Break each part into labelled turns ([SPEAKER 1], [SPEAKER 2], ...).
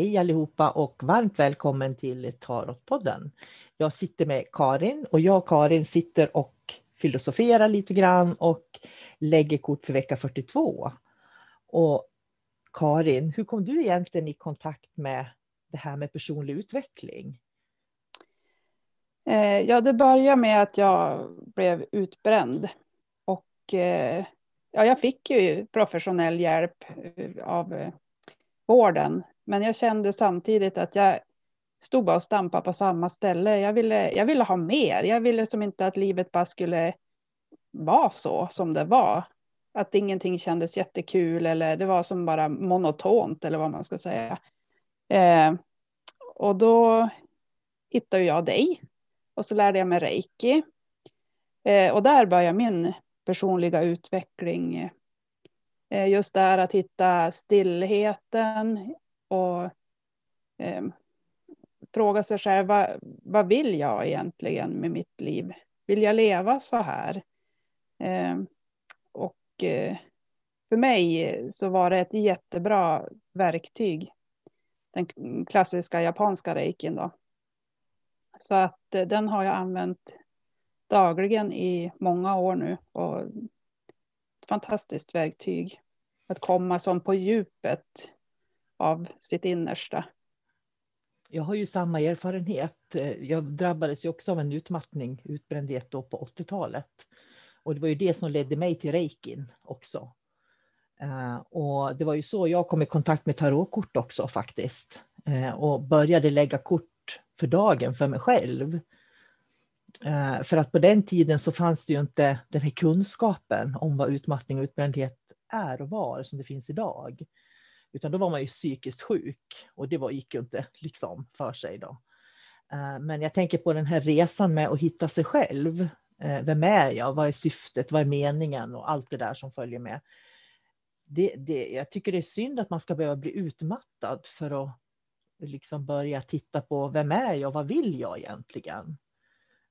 [SPEAKER 1] Hej allihopa och varmt välkommen till Tarotpodden. Jag sitter med Karin och jag och Karin sitter och filosoferar lite grann och lägger kort för vecka 42. Och Karin, hur kom du egentligen i kontakt med det här med personlig utveckling?
[SPEAKER 2] Eh, ja, det började med att jag blev utbränd. Och eh, ja, jag fick ju professionell hjälp eh, av vården men jag kände samtidigt att jag stod bara och stampade på samma ställe. Jag ville, jag ville ha mer. Jag ville som inte att livet bara skulle vara så som det var. Att ingenting kändes jättekul eller det var som bara monotont eller vad man ska säga. Eh, och då hittade jag dig och så lärde jag mig reiki. Eh, och där började min personliga utveckling. Eh, just där att hitta stillheten, och eh, fråga sig själv vad, vad vill jag egentligen med mitt liv? Vill jag leva så här? Eh, och eh, för mig så var det ett jättebra verktyg. Den klassiska japanska reikin då. Så att eh, den har jag använt dagligen i många år nu. Och ett fantastiskt verktyg. Att komma som på djupet av sitt innersta.
[SPEAKER 1] Jag har ju samma erfarenhet. Eh, jag drabbades ju också av en utmattning, utbrändhet då på 80-talet. Och det var ju det som ledde mig till reikin också. Eh, och det var ju så jag kom i kontakt med tarotkort också faktiskt. Eh, och började lägga kort för dagen för mig själv. För att på den tiden så fanns det ju inte den här kunskapen om vad utmattning och utbrändhet är och var som det finns idag. Utan då var man ju psykiskt sjuk och det var, gick ju inte liksom för sig då. Eh, men jag tänker på den här resan med att hitta sig själv. Eh, vem är jag? Vad är syftet? Vad är meningen? Och allt det där som följer med. Det, det, jag tycker det är synd att man ska behöva bli utmattad för att liksom börja titta på vem är jag? Vad vill jag egentligen?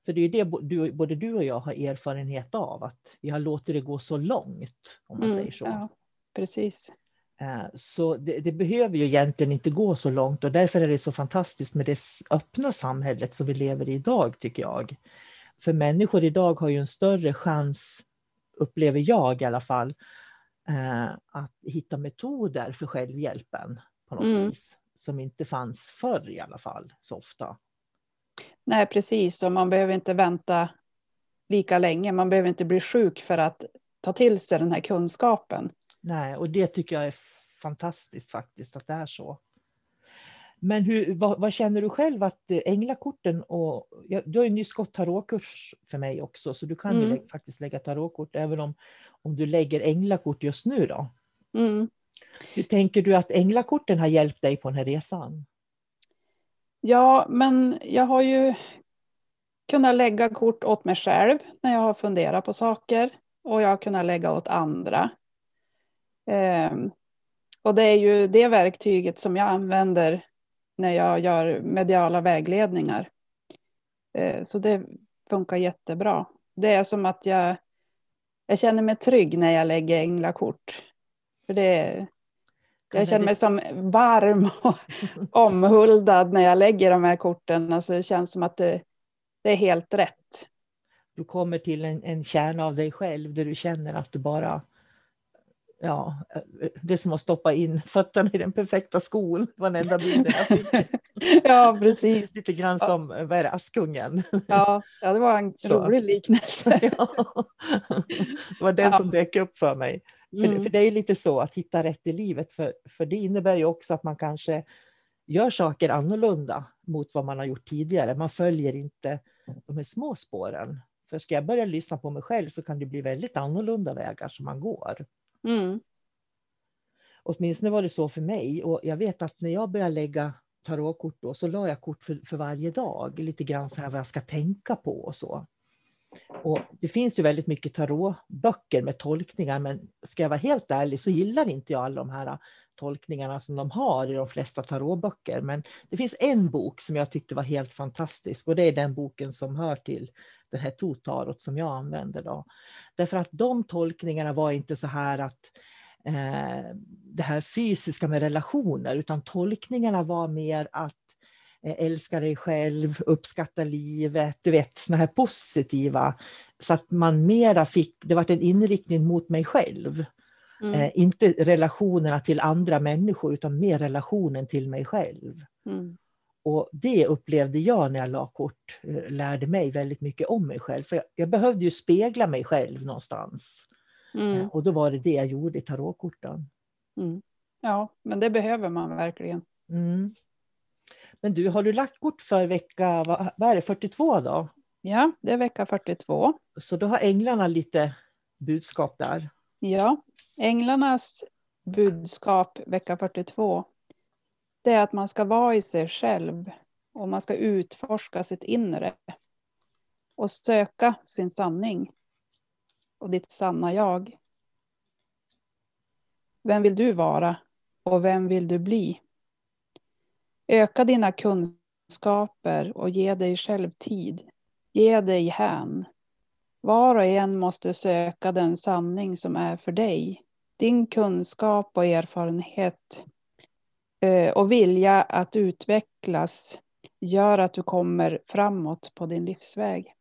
[SPEAKER 1] För det är det du, både du och jag har erfarenhet av, att vi har låtit det gå så långt, om man mm, säger så.
[SPEAKER 2] Ja, precis.
[SPEAKER 1] Eh, så det, det, behöver ju egentligen inte gå så långt och därför är det så fantastiskt med det öppna samhället som vi lever i idag, tycker jag. För människor idag har ju en större chans, upplever jag i alla fall, eh, att hitta metoder för självhjälpen på något mm. vis, som inte fanns förr i alla fall, så ofta.
[SPEAKER 2] Nej, precis, och man behöver inte vänta lika länge. Man behöver inte bli sjuk för att ta till sig den här kunskapen.
[SPEAKER 1] Nej, och det tycker jag är fantastiskt faktiskt att det är så. Men hur, vad, vad, känner du själv att eh, änglakorten och... Ja, du har ju nyss gått tarotkurs för mig också, så du kan mm. ju lä faktiskt lägga tarotkort även om, om du lägger änglakort just nu. Då. Mm. Hur tänker du att änglakorten har hjälpt dig på den här resan?
[SPEAKER 2] Ja, men jag har ju kunna lägga kort åt mig själv när jag har funderat på saker och jag har kunnat lägga åt andra. Eh, och det är ju det verktyget som jag använder när jag gör mediala vägledningar. Eh, så det funkar jättebra. Det är som att jag, jag känner mig trygg när jag lägger änglakort. För det, jag känner mig som varm och omhuldad när jag lägger de här korten. Alltså det känns som att det, det är helt rätt.
[SPEAKER 1] Du kommer till en, en kärna av dig själv där du känner att du bara ja, det är som att stoppa in fötterna i den perfekta skon. Det var den enda bilden jag fick.
[SPEAKER 2] ja, precis.
[SPEAKER 1] Lite grann som vad är det, Askungen.
[SPEAKER 2] ja, ja, det var en Så. rolig liknelse.
[SPEAKER 1] ja. Det var den ja. som dök upp för mig. Mm. För, för det är lite så att hitta rätt i livet, för, för det innebär ju också att man kanske gör saker annorlunda mot vad man har gjort tidigare. Man följer inte de här små spåren. För ska jag börja lyssna på mig själv så kan det bli väldigt annorlunda vägar som man går. Mm. Åtminstone var det så för mig. Och jag vet att när jag började lägga tarotkort då, så la jag kort för, för varje dag. Lite grann så här vad jag ska tänka på och så. Och det finns ju väldigt mycket tarotböcker med tolkningar, men ska jag vara helt ärlig så gillar inte jag alla de här tolkningarna som de har i de flesta tarotböcker. Men det finns en bok som jag tyckte var helt fantastisk och det är den boken som hör till den här totarot som jag använder. Då. Därför att de tolkningarna var inte så här att eh, det här fysiska med relationer, utan tolkningarna var mer att älska dig själv, uppskatta livet, du vet såna här positiva. Så att man mera fick, det var en inriktning mot mig själv. Mm. Eh, inte relationerna till andra människor utan mer relationen till mig själv. Mm. Och det upplevde jag när jag la kort, eh, lärde mig väldigt mycket om mig själv. För jag, jag behövde ju spegla mig själv någonstans. Mm. Eh, och då var det det jag gjorde i tarotkorten.
[SPEAKER 2] Mm. Ja, men det behöver man verkligen. Mm.
[SPEAKER 1] Men du, har du lagt kort för vecka, vad, vad är det, 42 då?
[SPEAKER 2] Ja, det är vecka 42.
[SPEAKER 1] Så då har änglarna lite budskap där?
[SPEAKER 2] Ja, änglarnas budskap vecka 42 det är att man ska vara i sig själv och man ska utforska sitt inre och söka sin sanning och ditt sanna jag. Vem vill du vara och vem vill du bli? Öka dina kunskaper och ge dig själv tid. Ge dig hän. Var och en måste söka den sanning som är för dig. Din kunskap och erfarenhet eh, och vilja att utvecklas gör att du kommer framåt på din livsväg.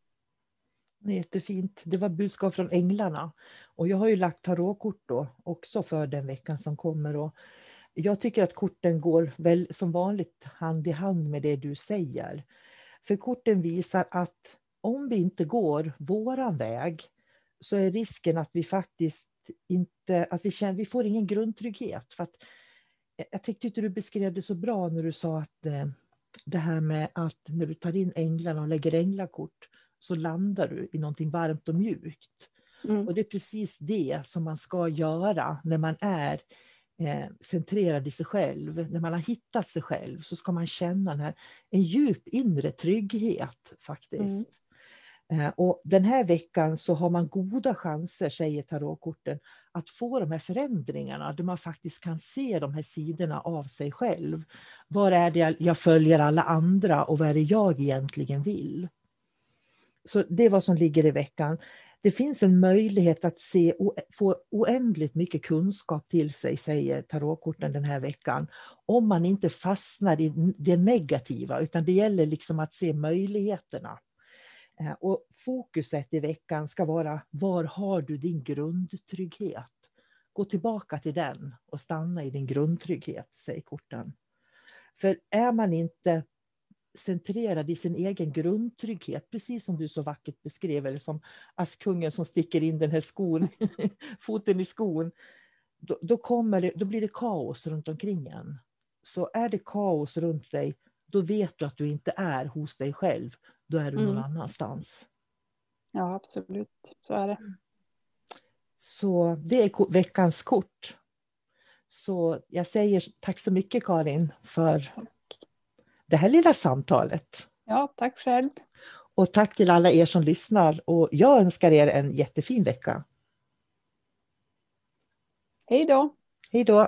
[SPEAKER 1] Jättefint. Det var budskap från änglarna. Och jag har ju lagt tarotkort då också för den veckan som kommer. Och jag tycker att korten går väl som vanligt hand i hand med det du säger. För korten visar att om vi inte går våran väg så är risken att vi faktiskt inte, att vi känner, vi får ingen grundtrygghet. För att jag tyckte att du beskrev det så bra när du sa att eh, det här med att när du tar in änglarna och lägger änglakort så landar du i någonting varmt och mjukt. Mm. Och det är precis det som man ska göra när man är eh, centrerad i sig själv. När man har hittat sig själv så ska man känna den här, en djup inre trygghet faktiskt. Mm. Eh, och den här veckan så har man goda chanser, säger tarotkorten, att få de här förändringarna där man faktiskt kan se de här sidorna av sig själv. Var är det jag följer alla andra och vad är det jag egentligen vill? Så det är vad som ligger i veckan. Det finns en möjlighet att se, få oändligt mycket kunskap till sig, säger tarotkorten den här veckan, om man inte fastnar i det negativa, utan det gäller liksom att se möjligheterna. Eh, och fokuset i veckan ska vara, var har du din grundtrygghet? Gå tillbaka till den och stanna i din grundtrygghet, säger korten. För är man inte centrerad i sin egen grundtrygghet, precis som du så vackert beskrev, eller som Askungen som sticker in den här skon, foten i skon, då, då, kommer det, då blir det kaos runt omkring en. Så är det kaos runt dig, då vet du att du inte är hos dig själv, då är du mm. någon annanstans.
[SPEAKER 2] Ja, absolut. Så är det.
[SPEAKER 1] Så det är veckans kort. Så jag säger tack så mycket Karin för. Det här lilla samtalet.
[SPEAKER 2] Ja, tack själv.
[SPEAKER 1] Och tack till alla er som lyssnar och jag önskar er en jättefin vecka.
[SPEAKER 2] Hej då!
[SPEAKER 1] Hej då!